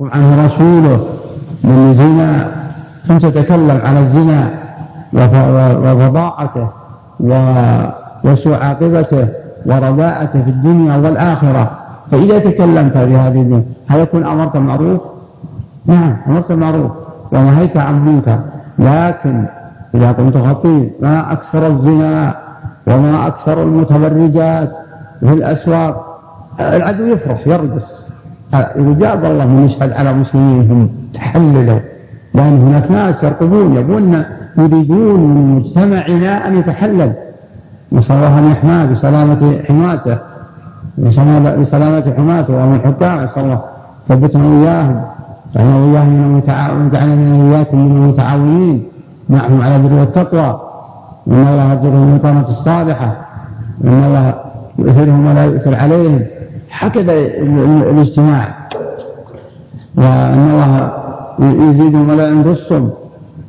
عنه رسوله من زنا ثم تتكلم على الزنا وفظاعته وسوء عاقبته ورداءته في الدنيا والآخرة. فإذا تكلمت في هذه الدنيا هل يكون أمرت معروف؟ نعم أمرت معروف ونهيت عن منكر لكن إذا كنت خطيب ما أكثر الزنا وما أكثر المتبرجات في الأسواق العدو يفرح يرقص جاب الله من يشهد على مسلمين هم تحللوا لأن هناك ناس يرقبون يبون يريدون من مجتمعنا أن يتحلل. نسأل الله أن يحماه بسلامة حماته بسلامة حماته ومن الحكام نسأل الله ثبتنا وإياهم. جعلنا وإياهم من المتعاونين جعلنا وإياكم من المتعاونين معهم على البر والتقوى. إن الله يرزقهم الإقامة الصالحة. إن الله يؤثرهم ولا يؤثر عليهم. هكذا الاجتماع. وأن الله يزيدهم ولا ينقصهم.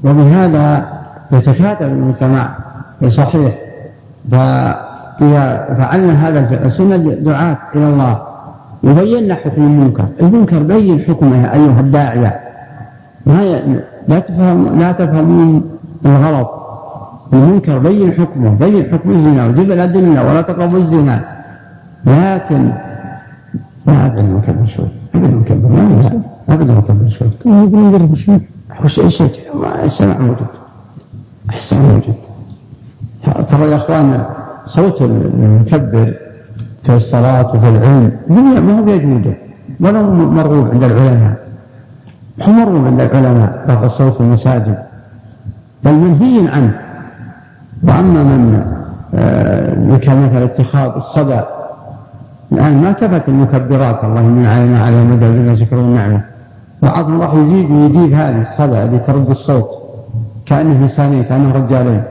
وبهذا يتكاتف المجتمع. صحيح. فإذا فعلنا هذا سنة دعاة إلى الله. وبينا حكم المنكر. المنكر بين حكمه أيها الداعية. ما لا تفهم لا تفهمون الغلط. المنكر بين حكمه. بين حكم الزنا. وجب الأدلة ولا تقربوا الزنا. لكن ما أبدا مكبر شوي. أبدا مكبر ما أبدا مكبر شوي. يقول نقرب شوي. وش إيش السمع موجود أحسن موجود ترى يا أخوان صوت المكبر في الصلاة وفي العلم ما هو بيجوده. ولا هو مرغوب عند العلماء. هو مرغوب عند العلماء رفع الصوت في المساجد. بل منهي عنه. وأما من آه مثل اتخاذ الصدى الآن ما كفت المكبرات الله من علينا على مدى الذين شكروا النعمة. بعضهم راح يزيد ويجيب هذه الصدى اللي ترد الصوت. كأنه إنسانين كأنه رجالين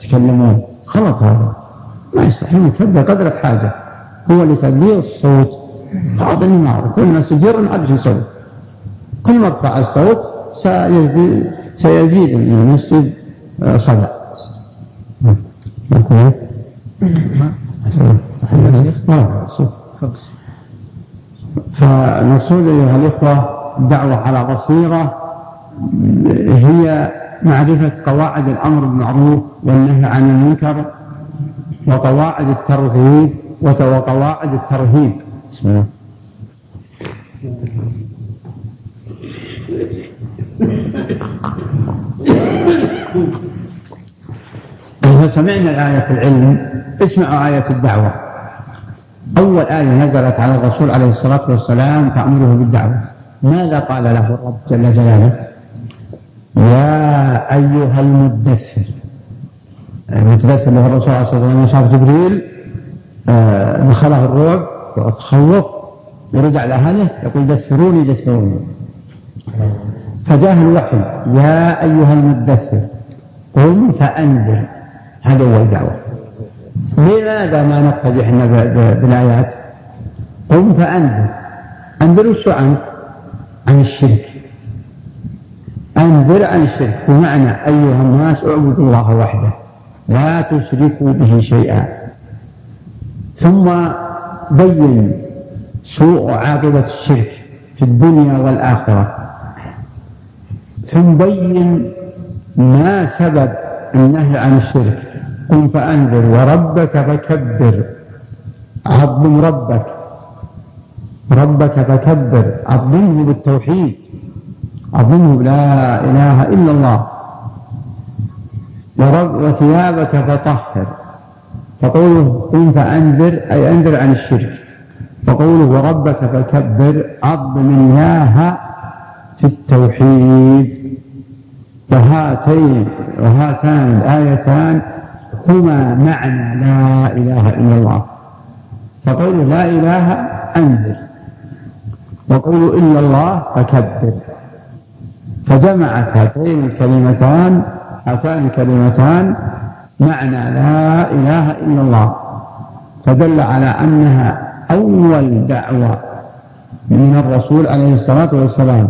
يتكلمون. غلط هذا. ما يصلح. يكبر قدر الحاجة هو لتكبير الصوت. هذا المعروف كل ما سجر عاد يسوي. كل ما ارتفع الصوت سيزيد, سيزيد المسجد صدى. فالمقصود أيها الإخوة الدعوة على بصيرة هي معرفة قواعد الأمر بالمعروف والنهي عن المنكر وقواعد الترغيب وقواعد الترهيب. سمعنا الآية في العلم اسمعوا آية الدعوة. أول آية نزلت على الرسول عليه الصلاة والسلام تأمره بالدعوة. ماذا قال له الرب جل جلاله؟ يا أيها المدثر. المدثر هو الرسول عليه وسلم شاف جبريل آه، دخله الرعب وتخوف ورجع لأهله يقول دثروني دثروني. فجاء الوحي يا أيها المدثر قم فأنذر. هذا هو الدعوة. لماذا ما نقتدي إحنا بالآيات؟ قم فأنذر. أنذر وش عن الشرك. أنذر عن الشرك. بمعنى أيها الناس اعبدوا الله وحده. لا تشركوا به شيئا. ثم بين سوء عاقبة الشرك في الدنيا والآخرة. ثم بين ما سبب النهي عن الشرك. قم فأنذر وربك فكبر. عظم ربك. ربك فكبر. عظمه بالتوحيد. عظمه لا إله إلا الله. وثيابك فطهر. فقوله قم فأنذر أي أنذر عن الشرك. وقوله وربك فكبر عظم الله في التوحيد. وهاتين وهاتان الآيتان هما معنى لا إله إلا الله. فقوله لا إله أنذر وقولوا إلا الله فكبر. فجمعت هاتين الكلمتان هاتان الكلمتان معنى لا إله إلا الله. فدل على أنها أول دعوة من الرسول عليه الصلاة والسلام.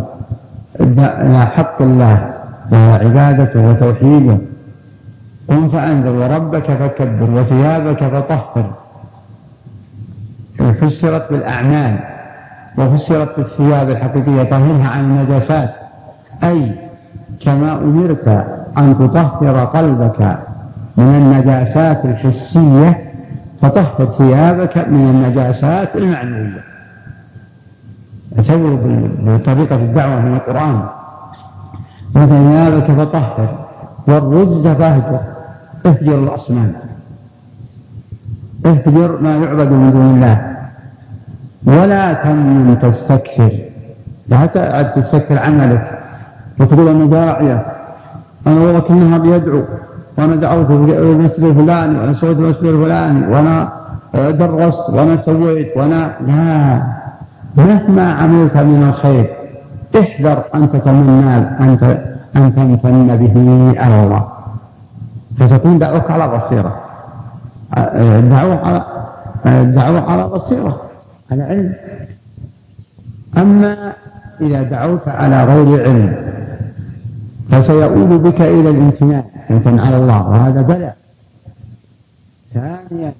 إلى حق الله وعبادته وتوحيده قم فأنذر وربك فكبر وثيابك فطهر. فسرت بالأعمال وفسرت بالثياب الحقيقية طهرها عن النجاسات. أي كما أمرت أن تطهر قلبك من النجاسات الحسية فطهر ثيابك من النجاسات المعنوية. اعتبروا بطريقة الدعوة من القرآن. وثيابك فطهر والرجز فاهجر. اهجر الأصنام. اهجر ما يعبد من دون الله. ولا تمن تستكثر. لا تستكثر عملك. وتقول أنا داعية. أنا والله كلها بيدعو وأنا دعوت في المسجد الفلاني وأنا سويت المسجد الفلاني وأنا درست وأنا سويت وأنا لا. مهما عملت من الخير احذر أن تتمنى أن أن تمتن به على الله. فتكون دعوك على بصيرة. الدعوة على الدعوة على بصيرة على علم. أما إذا دعوت على غير علم فسيؤول بك إلى الامتنان امتنان على الله وهذا بلاء ثانيا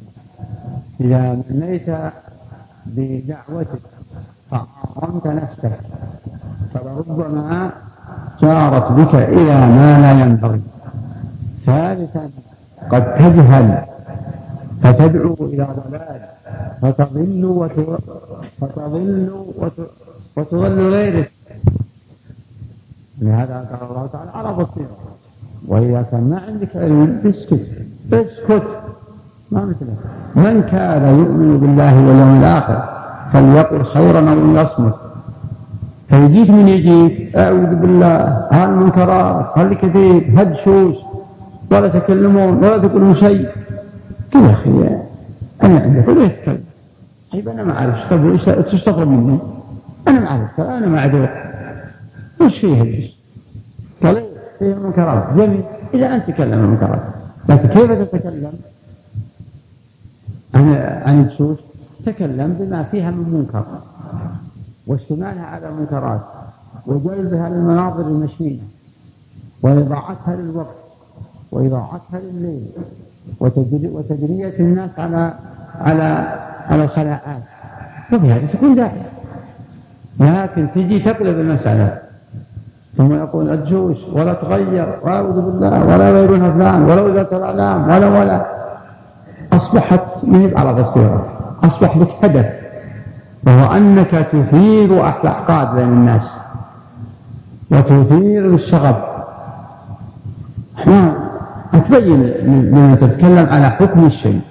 إذا منيت بدعوتك فعظمت نفسك فلربما جارت بك إلى ما لا ينبغي. ثالثا قد تجهل فتدعو إلى ضلال فتضل فتضل وتضل غيرك لهذا قال الله تعالى على بصيرة وإذا كان ما عندك علم اسكت اسكت. ما مثله من كان يؤمن بالله واليوم الآخر فليقل خيرا أو ليصمت. فيجيك من يجيك أعوذ بالله هالمنكرات هالكذب هالشوش ولا تكلمون ولا تقولون شيء. كذا يا أخي أنا عندك ولا يتكلم. طيب أنا ما أعرف. تستغرب مني؟ أنا ما أعرف. أنا ما أعرف وش فيه قال فيه منكرات جميل. إذا أنت تكلم المنكرات لكن كيف تتكلم؟ عن عن الشوش تكلم بما فيها من منكر واشتمالها على المنكرات وجلبها للمناظر المشينة وإضاعتها للوقت. وإضاعتها لليل وتجرية الناس على على على الخلاعات فبهذا تكون داعية لكن تجي تقلب المسألة ثم يقول الجوش ولا تغير واعوذ بالله ولا غيرنا فلان ولا وزارة الاعلام ولا ولا. أصبحت ما على بصيره أصبح لك هدف. وهو أنك تثير احقاد بين الناس. وتثير الشغب. إحنا تبين لمن تتكلم على حكم الشيء.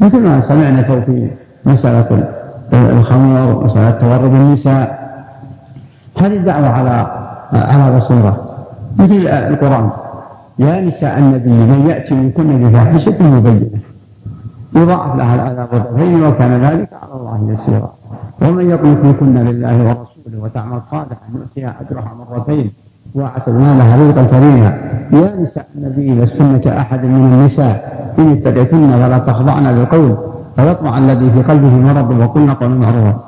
مثل ما سمعنا في مسألة الخمر مسألة تورط النساء. هذه الدعوة على على بصيرة. مثل القرآن. يا نساء النبي من يأتي منكن بفاحشة مبينة. يضاعف لها العذاب ضعفين وكان ذلك على الله يسيرا. ومن يقنط منكن لله ورسوله وتعمل صالحا نؤتيها أجرها مرتين. واعتدنا لها رزقا كريما. يا نساء النبي لستن كأحد من النساء. إن اتبعتن ولا تخضعن بالقول فيطمع الذي في قلبه مرض وقلن قولا معروفا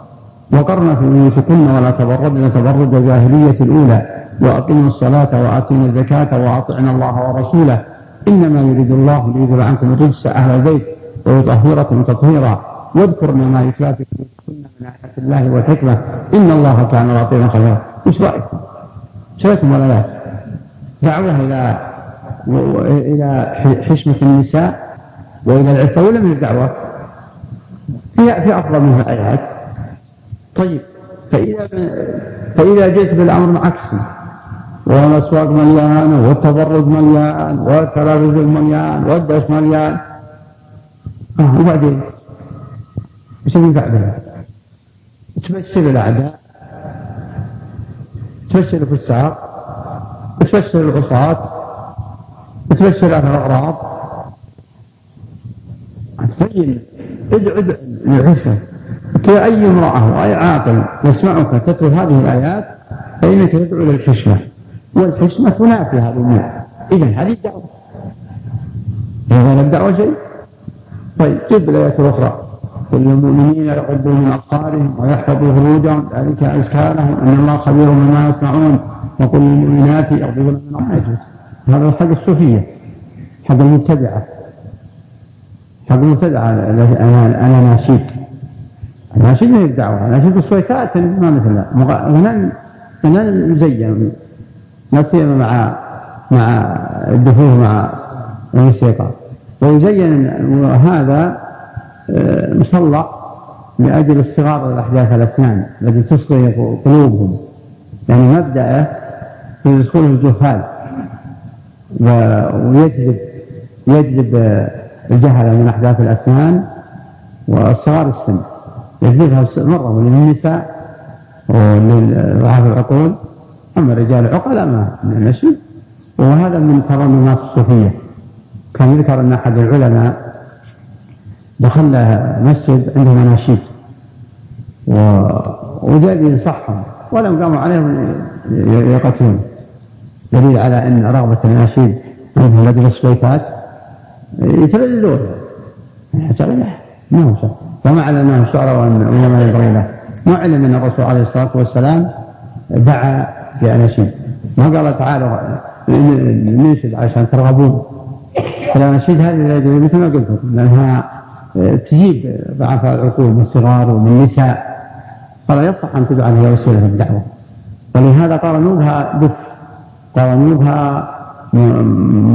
وقرن في بيوتكن ولا تبرجن تبرج الجاهلية الأولى. وأقمنا الصلاة وآتينا الزكاة وأطعنا الله ورسوله. إنما يريد الله ليذهب عنكم الرجس أهل البيت ويطهركم تطهيرا. واذكرن ما يتلى في من آيات الله والحكمة. إن الله كان لطيفا خبيرا. إيش رأيكم؟ ولا لا؟ دعوة إلى إلى حشمة النساء وإلى العفة ولا من الدعوة؟ في في أفضل من الآيات طيب فإذا فإذا جئت بالأمر عكسي والأسواق مليانة والتبرج مليان والتلفزيون مليان والدش مليان آه وبعدين إيش اللي بعدها؟ تبشر الأعداء تبشر الفساق تبشر العصاة تبشر أهل الأغراض. تبين ادعو لعفة كأي امرأة وأي عاقل يسمعك تتلو هذه الآيات فإنك تدعو للحشمة والحشمة تنافي هذه النعم. إذا هذه الدعوة. غير الدعوة شيء؟ طيب جيب الآيات الأخرى. كل المؤمنين يغضوا من أبصارهم ويحفظوا فروجهم ذلك أزكى أن الله خبير بما يصنعون. وكل المؤمنات يغضبن من أبصارهم هذا حق الصوفية حق المبتدعة. حق المبتدعة أنا ناسيك الناشد ما هي الدعوة. الناشد الصويتات ما مثلها غنى غنى مزين لا سيما مع مع الدخول مع الموسيقى ويزين هذا مصلى لأجل استغار الأحداث الأسنان التي تصغي قلوبهم. يعني مبدأه يدخله الجهال ويجذب يجذب الجهل من أحداث الأسنان وصغار السن. يجذبها مرة للنساء ولضعاف العقول. أما الرجال العقلاء ما النشيد وهذا من ترنمات الصوفية. كان يذكر أن أحد العلماء دخل مسجد عنده مناشيد وجاء ينصحهم ولم قاموا عليهم يقتلون دليل على أن رغبة الناشيد عندهم لدى السويفات يتبللون ما هو شر وما على انه شعر وانما ينبغي له ما علم ان الرسول عليه الصلاه والسلام دعا باناشيد ما قال تعالوا ننشد عشان ترغبون فالاناشيد هذه مثل ما قلت لانها تجيب ضعف العقول والصغار ومن النساء فلا يصح أن تدعى هي وسيلة الدعوة. ولهذا قارنوا بها دف قارنوا بها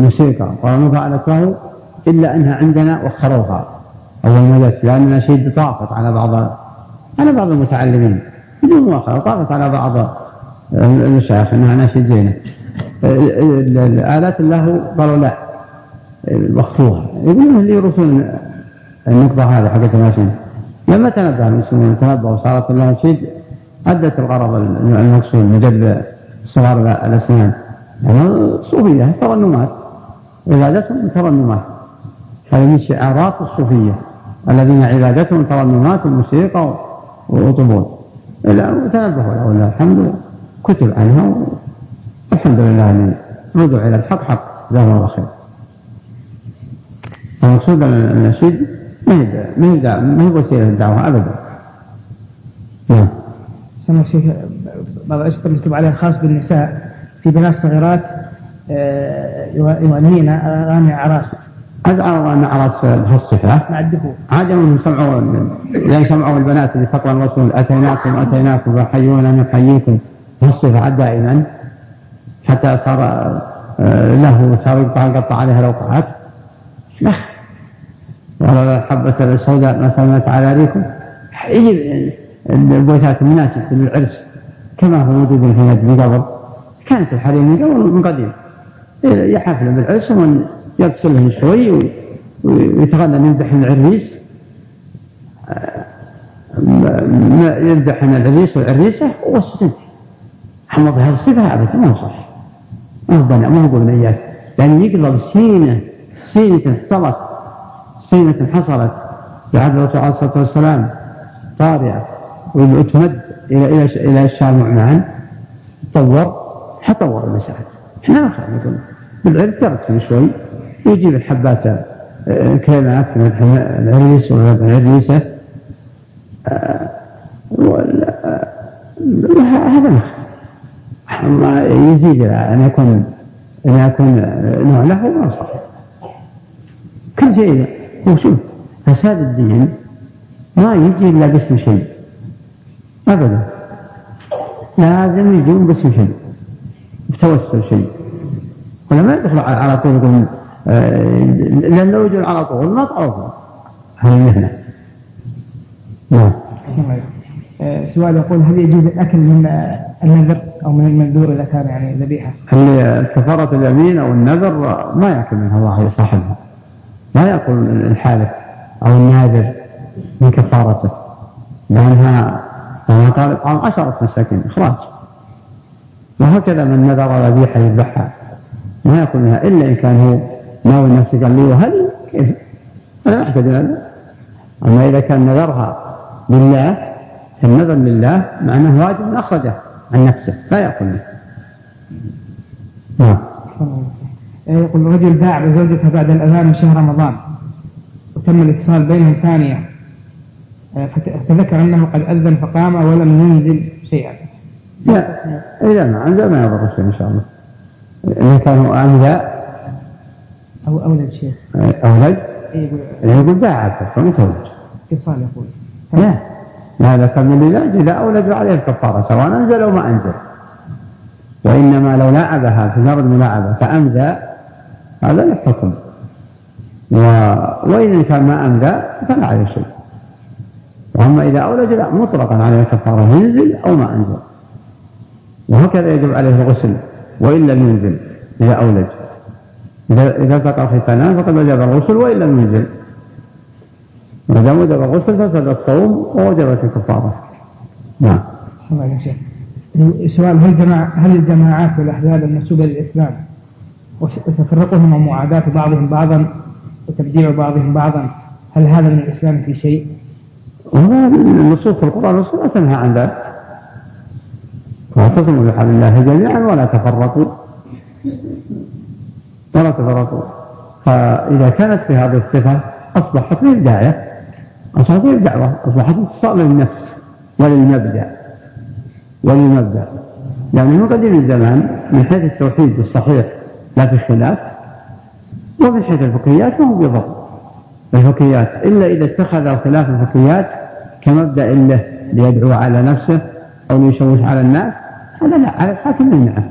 موسيقى قارنوا بها على كهو إلا أنها عندنا وخروها. أول ما جت لأن النشيد طافت على بعض على بعض المتعلمين. بدون مؤاخذه طافت على بعض المشايخ إنها نشيد زينة. الآلات اللهو قالوا لا وخروها يقولون اللي يرسلون النقطة هذه حقت الماشين لما تنبه المسلمين تنبهوا صارت الماشين أدت الغرض المقصود من جلب صغار الأسنان. صوفية ترنمات. عبادتهم ترنمات. هذه من شعارات الصوفية. الذين عبادتهم ترنمات وموسيقى وطبول تنبهوا له الحمد كتب عنها والحمد لله ان رجعوا إلى الحق حق جزاهم الله خير. المقصود النشيد ما هي ما هي وسيله الدعوة؟ أبدا. نعم. سمع شيخ بعض الاشرطه مكتوب عليها خاص بالنساء في بنات صغيرات آه، يغنين اغاني أعراس. هذا أغاني أعراس بهالصفة مع الدخول عادة يسمعوا لا يسمعوا البنات اللي تقوى الرسول أتيناكم أتيناكم فحيونا نحييكم. بهالصفة دائما. حتى صار آه، له صار يقطع عليها الأوقات. لا ولو الحبة السوداء ما سلمت على ريكم يجي البيوتات المناسبة للعرس كما هو موجود في نجد قبل كانت الحريم من قبل من قديم. يحفل بالعرس ومن يغسلهم شوي ويتغنى يمدحن العريس. يمدحن العريس والعريسة وسط حمض هذه الصفة أبدا ما هو صح ما هو ما هو بنيات لأن يقلب سينة سينة حصلت سينة حصلت بعد الرسول عليه الصلاة والسلام طارئة وتمد إلى إلى إلى الشام معا تطور حطور المساحة إحنا ما نقول. بالعرس يرسم شوي. يجيب الحبات آه، كلمات العريس والعريسة آه، هذا ما يزيد أن يكون أن يكون نوع له ما صحيح. كل شيء هو شوف فساد الدين ما يجي إلا باسم شيء. أبدا. لازم يجون باسم شيء. بتوسل شيء. ولا ما يدخل على طول يقول آه، لأن لو يجون على طول ما تعرفوا. هذه المهنة. نعم. سؤال يقول هل يجوز الأكل من النذر أو من المنذور إذا كان يعني ذبيحة؟ هل كفارة اليمين أو النذر ما يأكل منها الله صاحبها ما يأكل الحالف أو الناذر من كفارته لأنها كما قال إطعام عشرة مساكين إخراج. وهكذا من نذر ذبيحة يذبحها ما يأكل منها إلا إن كان هو ناوي نفسه قال لي وهذه كيف؟ أنا أحتاج هذا أما إذا كان نذرها لله النذر لله معناه واجب أخرجه عن نفسه لا يأكل منه نعم. يقول رجل باع بزوجته بعد الأذان من شهر رمضان. وتم الاتصال بينهم ثانية. فتذكر أنه قد أذن فقام ولم ينزل شيئا. لا إذا ما أنزل ما يضر شيء إن شاء الله. إذا كان أنزل أو أولد شيخ. أولد؟ يقول باع فمتزوج اتصال يقول. لا هذا كم العلاج إذا أولد عليه الكفارة سواء أنزل أو ما أنزل. وإنما لو لاعبها في مجرد ملاعبة فأمذى هذا له حكم. و... وإن كان ما أمذى فلا عليه شيء. وأما إذا أولج لا مطلقا عليه الكفارة ينزل أو ما أنزل وهكذا يجب عليه الغسل وإن لم ينزل إذا أولج. إذا إذا التقى الختانان فقد وجب الغسل وإن لم ينزل. ما دام وجب الغسل فسد الصوم ووجبت الكفارة نعم. سؤال هل جماعة هل الجماعات والأحزاب المنسوبة للإسلام وتفرقهم ومعاداة بعضهم بعضا وتبديع بعضهم بعضا. هل هذا من الإسلام في شيء؟ النصوص في القرآن والسنة تنهى عن ذلك. واعتصموا بحبل الله جميعا ولا تفرقوا. ولا تفرقوا. فإذا كانت في هذه الصفة أصبحت للهداية أصبحت للدعوة أصبحت اتصال للنفس وللمبدأ. وللمبدأ. يعني من قديم الزمان من حيث التوحيد الصحيح لا في خلاف ومن حيث الفقهيات فهو بضبط الفقهيات إلا إذا اتخذ خلاف الفقهيات كمبدأ له ليدعو على نفسه أو ليشوش على الناس هذا لا على الحاكم يمنعه.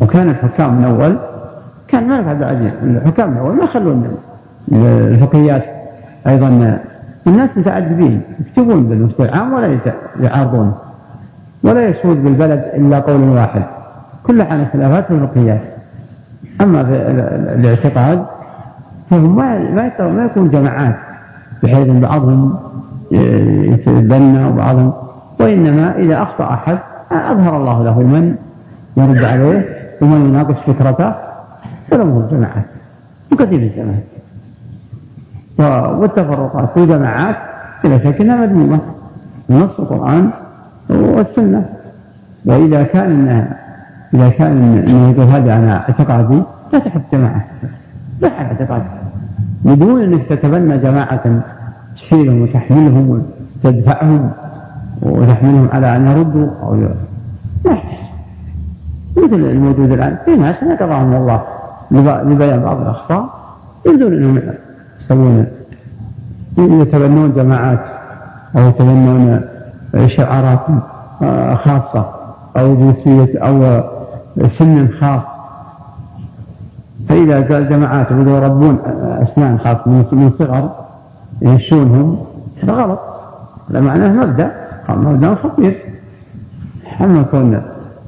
وكان الحكام من أول كان ما يفعل بعدين الحكام من أول ما يخلون الفقهيات أيضا الناس متعذبين يكتبون بالمفتوى العام ولا يعارضون ولا يسود بالبلد إلا قول واحد. كل عن خلافات الفقهيات. أما في الاعتقاد فهم ما ما يكون جماعات بحيث أن بعضهم يتبنى وبعضهم وإنما إذا أخطأ أحد أظهر الله له من يرد عليه ومن يناقش فكرته فلهم الجماعات وكثير الزمان والتفرقات في جماعات بلا شك إنها مذمومة نص القرآن والسنة. وإذا كان إنها إذا كان انه يقول هذا أنا اعتقادي لا تحب جماعة. صح اعتقاد. بدون انك تتبنى جماعة تشيلهم وتحملهم وتدفعهم وتحملهم على أن يردوا أو لا. مثل الموجود الآن في ناس نقضاهم الله لبيان بعض الأخطاء. يريدون أنهم يسوون يتبنون جماعات أو يتبنون شعارات خاصة أو جنسية أو سن خاص. فإذا قال جماعات يربون أسنان خاص من صغر يهشونهم هذا غلط. هذا معناه مبدأ. مبدأ خطير. أما كون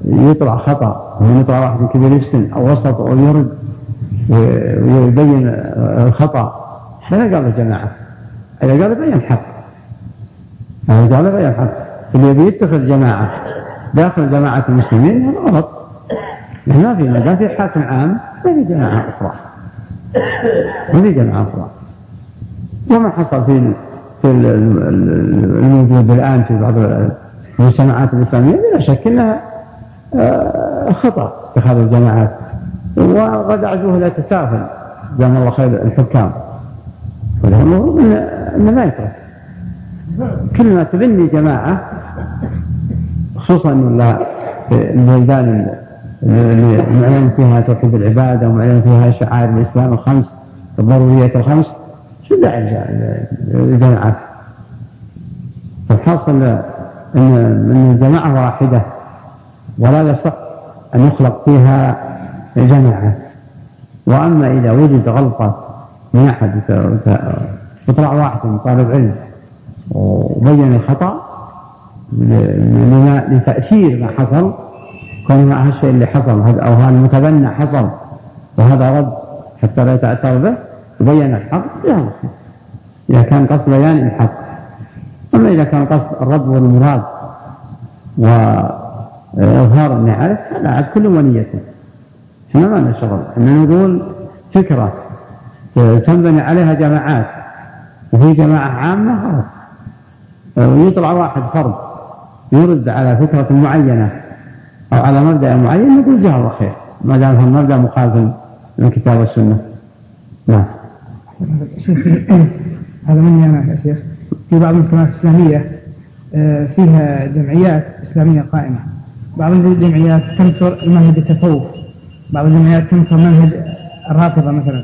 يطلع خطأ يطلع واحد كبير السن أو وسط أو يرد ويبين الخطأ هذا قال الجماعة. إذا قال بين الحق هذا قال بين الحق اللي يتخذ جماعة داخل جماعة المسلمين هذا غلط. ما في ما دام في حاكم عام ما في جماعة أخرى. ما في جماعة أخرى. وما حصل في في الموجود الآن في بعض المجتمعات الإسلامية بلا شك أنها آه، خطأ اتخاذ الجماعات. وقد عزوه لا تسافل جزاهم الله خير الحكام. والأمر أنه ما يترك. كل ما تبني جماعة خصوصا في البلدان معلن فيها توحيد العبادة ومعلن فيها شعائر الإسلام الخمس الضرورية الخمس شو داعي الجماعات الحاصل أن أن الجماعة واحدة ولا يصح أن يخلق فيها جماعة. وأما إذا وجد غلطة من أحد يطلع واحد من طالب علم وبين الخطأ لتأثير ما حصل كون معها الشيء اللي حصل. هذا أو هذا المتبنى حصل. وهذا رد. حتى لا يتأثر به. وبين الحق. لا. إذا كان قصد بيان الحق. أما إذا كان قصد الرد والمراد وإظهار النعرف هذا عاد. كل ونيته إحنا ما لنا شغل إحنا نقول فكرة. تنبني عليها جماعات. وفي جماعة عامة. غلط ويطلع واحد فرد. يرد على فكرة معينة. أو على مبدأ معين نقول جزاه الله خير. ما دام هو مبدأ مخالف للكتاب والسنة. نعم. هذا مني أنا يا شيخ. في بعض المجتمعات الإسلامية آه، فيها جمعيات إسلامية قائمة. بعض الجمعيات تنشر المنهج التصوف. بعض الجمعيات تنشر منهج الرافضة مثلا.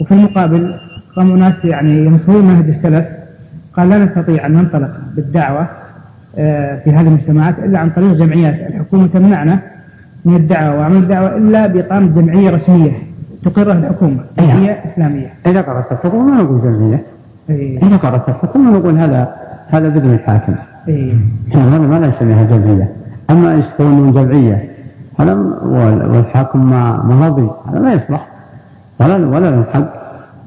وفي المقابل قاموا ناس يعني ينشرون منهج السلف. قال لا نستطيع أن ننطلق بالدعوة في هذه المجتمعات إلا عن طريق جمعيات. الحكومة تمنعنا من الدعوة وعمل الدعوة إلا بإقامة جمعية رسمية تقرها الحكومة جمعية إسلامية. إذا قررت الحكومة ما نقول جمعية. إيه. إذا قررت الحكومة نقول هذا هذا بإذن الحاكم. إيه. هذا ما نسميها جمعية. أما إيش تكون جمعية؟ هذا والحاكم ما ما رضي هذا ما يصلح. ولا ولا له حق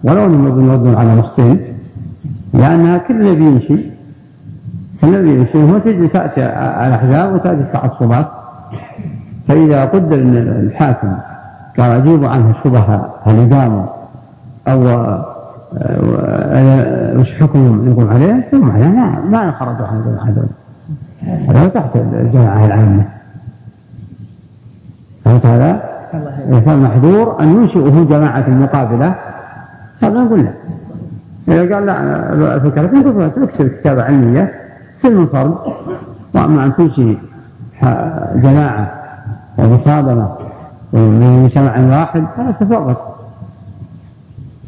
ولو انهم يردون على نصين لانها كل الذي يمشي الذي يمشي هو تجي تأتي الاحزاب وتأتي التعصبات فإذا قدر إن الحاكم قال أجيب عنه الشبهه هل قاموا أو وش حكمهم يقوم عليه؟ ثم ما ما يخرجوا عن الجماعة هذا تحت الجماعة العامة. فهمت هذا؟ فالمحذور أن ينشئه جماعة مقابلة. هذا نقول له إذا قال لا فكرة نقول اكتب كتابة علمية. في المنفرد وأما أن تنشئ جماعة ومصادمة من مجتمع واحد فلا تفرق.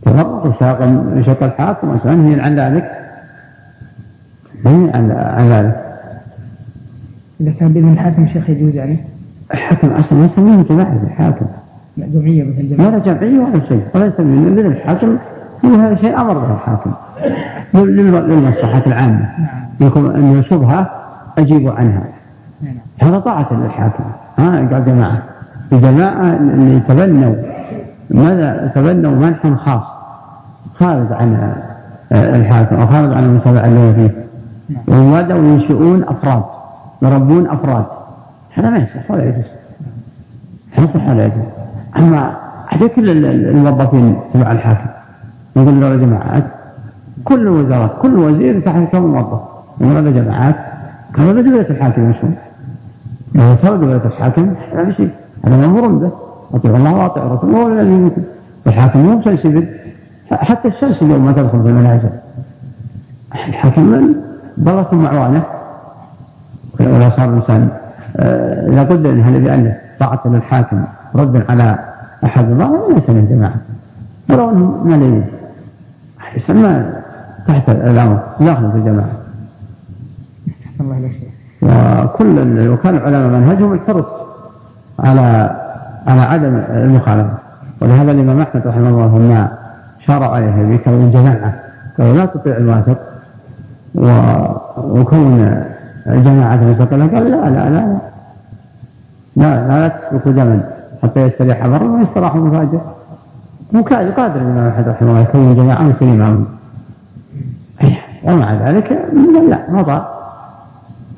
تفرق. وشاق الحاكم وتنهي عن ذلك. عن ذلك. إذا كان بإذن الحاكم شيخ يجوز يعني الحاكم أصلا ما يسميه جماعة الحاكم. جمعيه مثل جمعيه ولا جمعية ولا شيء ولا يسميه الحاكم. هذا شيء أمر به الحاكم. للمصلحة العامة. نعم. يكون أن شبهه أجيب عنها. نعم. هذا طاعة للحاكم. ها قال جماعة. الجماعة اللي تبنوا ماذا تبنوا منحا خاص. خارج عن الحاكم أو خارج عن المجتمع الذي فيه. نعم. وبدأوا ينشئون أفراد يربون أفراد. هذا ما يصح ولا يجوز. ما يصح ولا يجوز. أما على كل الموظفين تبع الحاكم. نقول له جماعات كل الوزارات كل وزير تحت كم موظف نقول له جماعات قالوا له دولة الحاكم يشون لو صار دولة الحاكم هذا شيء هذا مأمور به. أطيع الله وأطيع الرسول هو الذي يمكن. الحاكم مو بسلسبل حتى الشمس اليوم ما تدخل في المنازل. الحاكم من ضلت معوانة. ولا صار الإنسان آه، لابد أن هذا بأن طاعة للحاكم رد على أحد الله ليس من جماعة ولو أنهم ملايين يسمى تحت الامر داخل في الجماعة. الله وكل وكان العلماء منهجهم الحرص على على عدم المخالفة. ولهذا الإمام أحمد رحمه الله لما شار عليه بكون جماعة قال لا تطيع الواثق وكون جماعة مستقلة قال لا لا لا لا. لا, لا تسلكوا دما حتى يستريح برا ويستراح مفاجئ مو قادر الإمام أحمد رحمه الله يكون جماعة معهم ومع ذلك لا طال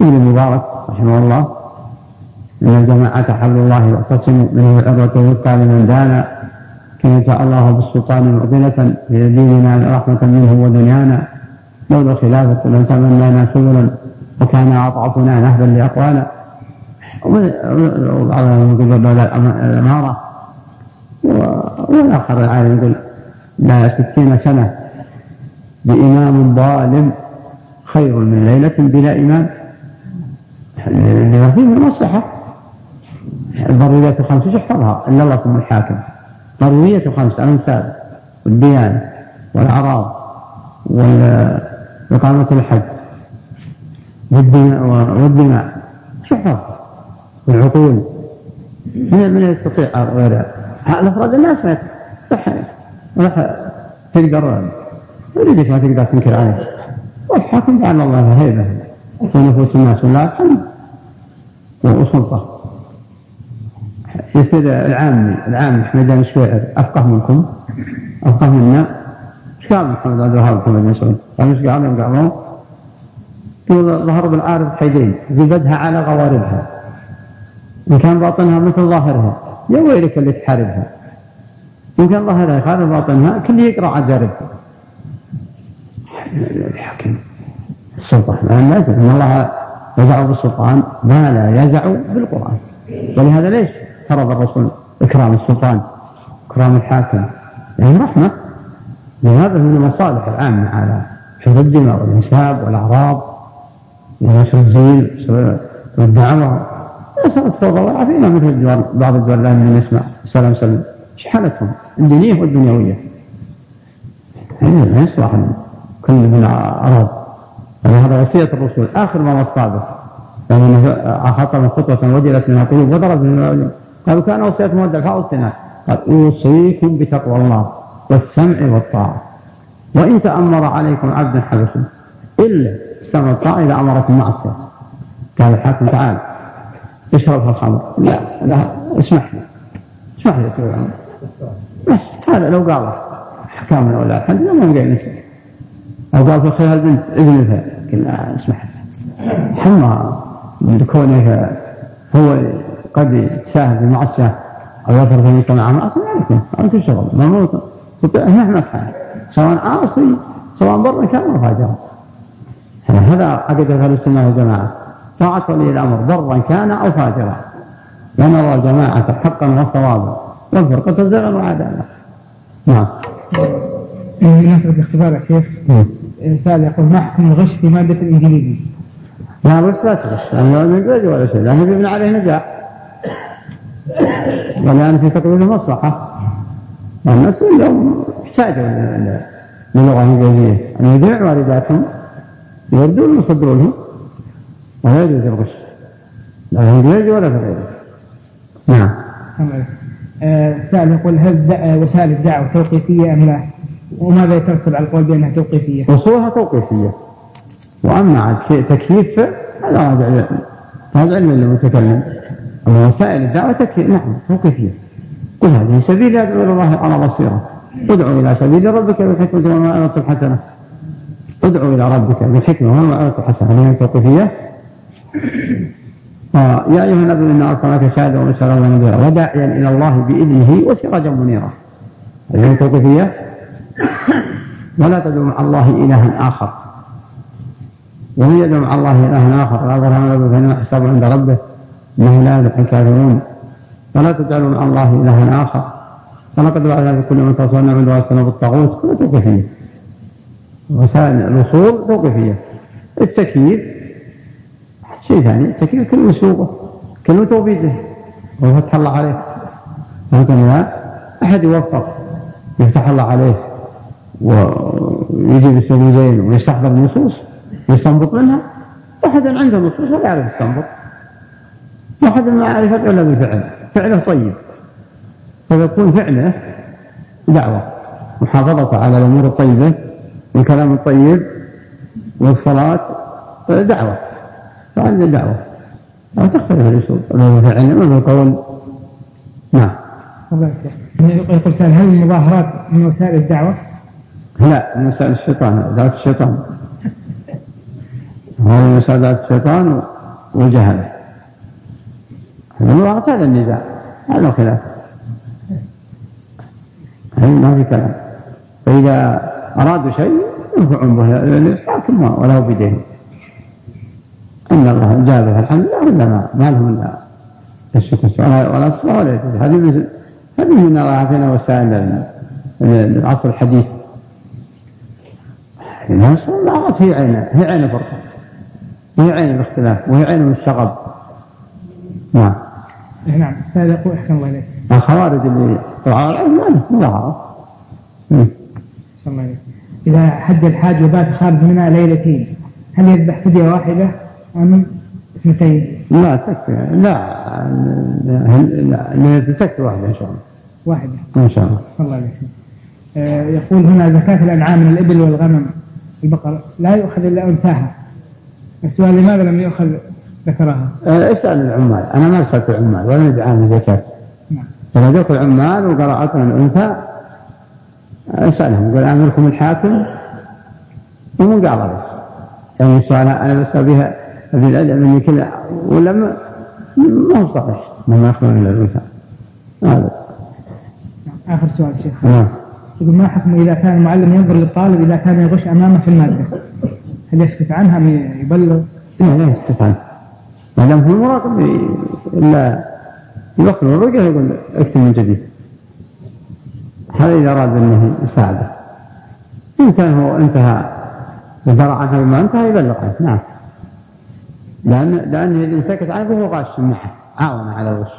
ابن المبارك رحمه الله إن الجماعة حبل الله واعتصموا منه العروة الوثقى لمن دان كما شاء الله بالسلطان معضلة في ديننا رحمة منه ودنيانا. لولا الخلافة لتمنانا سبلا وكان أضعفنا نهبا لأقوانا وبعضهم يقول لولا الأمارة. والآخر العالم يقول لا ستين سنة. بإمام ظالم خير من ليلة بلا إمام. لما فيه المصلحة الضروريات الخمس إيش احفظها إلا الله ثم الحاكم. ضرورية خمس الانساب والديانة والأعراض وإقامة الحج والدماء شحر والعقول. من من يستطيع غير الأفراد الناس ما راح تقدر يريدك ما تقدر تنكر عليه. والحاكم جعل الله هيبة. في نفوس الناس والله الحمد وسلطه يصير العامي العامي في ميدان الشويعر أفقه منكم. أفقه منا. إيش قال محمد عبد الوهاب محمد مسعود؟ قال إيش قال؟ قال ظهر بالعارض حيدين زبدها على غواربها. إن كان باطنها مثل ظاهرها. يا ويلك اللي تحاربها. إن كان ظاهرها خالف باطنها كل يقرأ عذاربها الحكم السلطة. ما لازم إن الله يزع بالسلطان ما لا يزع بالقرآن. ولهذا ليش فرض الرسول إكرام السلطان إكرام الحاكم؟ يعني رحمة. لهذا من المصالح العامة على حفظ الدماء والنساب والأعراض ونشر الدين والدعوة صارت فوضى وعافينا مثل الدول بعض الدول الآن من نسمع سلام سلم إيش حالتهم الدينية والدنيوية. ما يصلح. كل من أراد. هذا وصية الرسول. آخر ما وصى به. يعني خطب خطوة وجلت من القلوب وضربت من العيون قالوا كان وصية مودع فأوصنا قال أوصيكم بتقوى الله والسمع والطاعة. وإن تأمر عليكم عبد حبشي إلا السمع والطاعة إذا أمركم معصية. قال الحاكم تعال. اشرب الخمر. لا لا اسمح لي. اسمح لي بس هذا لو قال أحكام ولا الحمد لله ما بقى نسأل أو قال الخير البنت اذن قلنا اسمح لي حمى من كونه هو قد يتساهل في المعصيه أو يفرض في مجتمع معصيه ما انت شغل ممنوع نحن نفعل سواء عاصي سواء برا كان فاجرا هذا عقيده أهل السنة والجماعه طاعة ولي الأمر برا كان أو فاجرا ونرى الجماعة حقا وصوابا والفرقة زغا وعدالة نعم بمناسبة الاختبار يا شيخ سؤال يقول ما حكم الغش في مادة الإنجليزي؟ لا بس لا تغش لأنه من غير ولا شيء لأنه يبنى عليه نجاح. ولأن في تطوير المصلحة. والناس اليوم يحتاجوا للغة الإنجليزية أن يبيع والداتهم يردون ويصدروا لهم ولا يجوز الغش. لا في البيع ولا في غيره. نعم. آه سائل يقول هل وسائل الدعوة توقيفية أم لا؟ وماذا يترتب على القول بأنها توقيفية؟ أصولها توقيفية. وأما عاد تكييف هذا هذا هذا علم المتكلم أما وسائل الدعوة تكفي نعم توقيفية. قل هذه سبيل يدعو إلى الله على بصيرة. ادعو إلى سبيل ربك بالحكمة والموعظة الحسنة ادعو إلى ربك بالحكمة والموعظة الحسنة هذه توقيفية. آه، يا أيها النبي إنا أرسلناك شاهدا وبشرا ونذيرا وداعيا إلى الله بإذنه وسراجا منيرا. هذه توقيفية. ولا تدعو مع الله إلها آخر. ومن يدعو مع الله إلها آخر لا برهان له فإنما حسابه عند ربه إنه لا يفلح الكافرون. ولا تجعلوا مع الله إلها آخر. فلقد بعثنا في كل من تصلنا من دعاء بالطاغوت كل توقيفية. وسائل الوصول توقيفية. التكييف شيء ثاني التكليف كلمة مسوقة كلمة توبيته وفتح الله عليه. فهمتم؟ لا. أحد يوفق يفتح الله عليه. ويجي بالسبيلين ويستحضر النصوص ويستنبط منها. واحد عنده نصوص ولا يعرف يستنبط. واحد ما يعرف إلا بالفعل. فعله طيب. فيكون فعله دعوة محافظة على الأمور الطيبة والكلام الطيب والصلاة دعوة. فعندنا دعوة. أو تختلف الأسلوب أما العلم أما القول. نعم. الله يقول هل المظاهرات من وسائل الدعوة؟ لا وسائل الشيطان دعوة الشيطان. هو وسائل دعوة الشيطان والجهل. المظاهرات هذا النزاع هذا خلاف. هذه ما في كلام. فإذا أرادوا شيء ينفعون به للحاكم وله بدين. إن الله جابه الحمد لله ولا ما, ما لهم السكوت ولا الصلاه ولا هذه هذه من الله اعطينا وسائل العصر الحديث. الناس الأعراض هي عين هي عين الفرقة وهي عين الاختلاف وهي عين الشغب. نعم. نعم سائل يقول أحكم الله إليك. الخوارج اللي تعارض ما له الله إذا حج الحاج وبات خارج منها ليلتين هل يذبح فدية واحدة؟ أم اثنتين؟ لا تكفي لا لا تكفي واحدة إن شاء الله. واحدة. إن شاء الله. الله عليك آه يقول هنا زكاة الأنعام من الإبل والغنم. البقر لا يؤخذ إلا أنثاها. السؤال لماذا لم يؤخذ ذكرها؟ آه اسأل العمال. أنا ما سألت العمال ولا عنها زكاة نعم. جاءت العمال وقرأتنا الأنثى اسألهم. قل أمركم الحاكم ومن قال بس يعني السؤال أنا بسأل بها في العلم ان كذا ولا ما ما هو صحيح. ما يخلو من الأنثى. هذا. آخر سؤال شيخ. نعم. يقول ما حكم إذا كان المعلم ينظر للطالب إذا كان يغش أمامه في المادة؟ هل يسكت عنها يبلغ؟ لا لا يسكت عنها. ما دام هو المراقب إلا يوقف الرقيه يقول اكتب من جديد؟ هذا إذا أراد أنه يساعده. إن كان هو انتهى ودرى عنها بما انتهى يبلغ عنه. نعم. لأن لأن إذا سكت عنه فهو غاش معه عاون على الغش.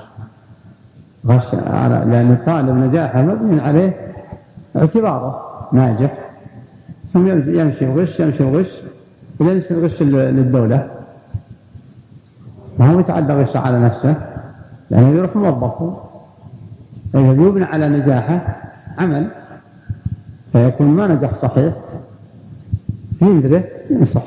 غش على لأن الطالب نجاحه مبني عليه اعتباره ناجح. ثم يمشي الغش يمشي الغش إذا يصير غش للدولة. ما هو يتعدى غش على نفسه لأنه يروح موظف. فإذا يبنى على نجاحه عمل فيكون ما نجح صحيح. يندره ينصح.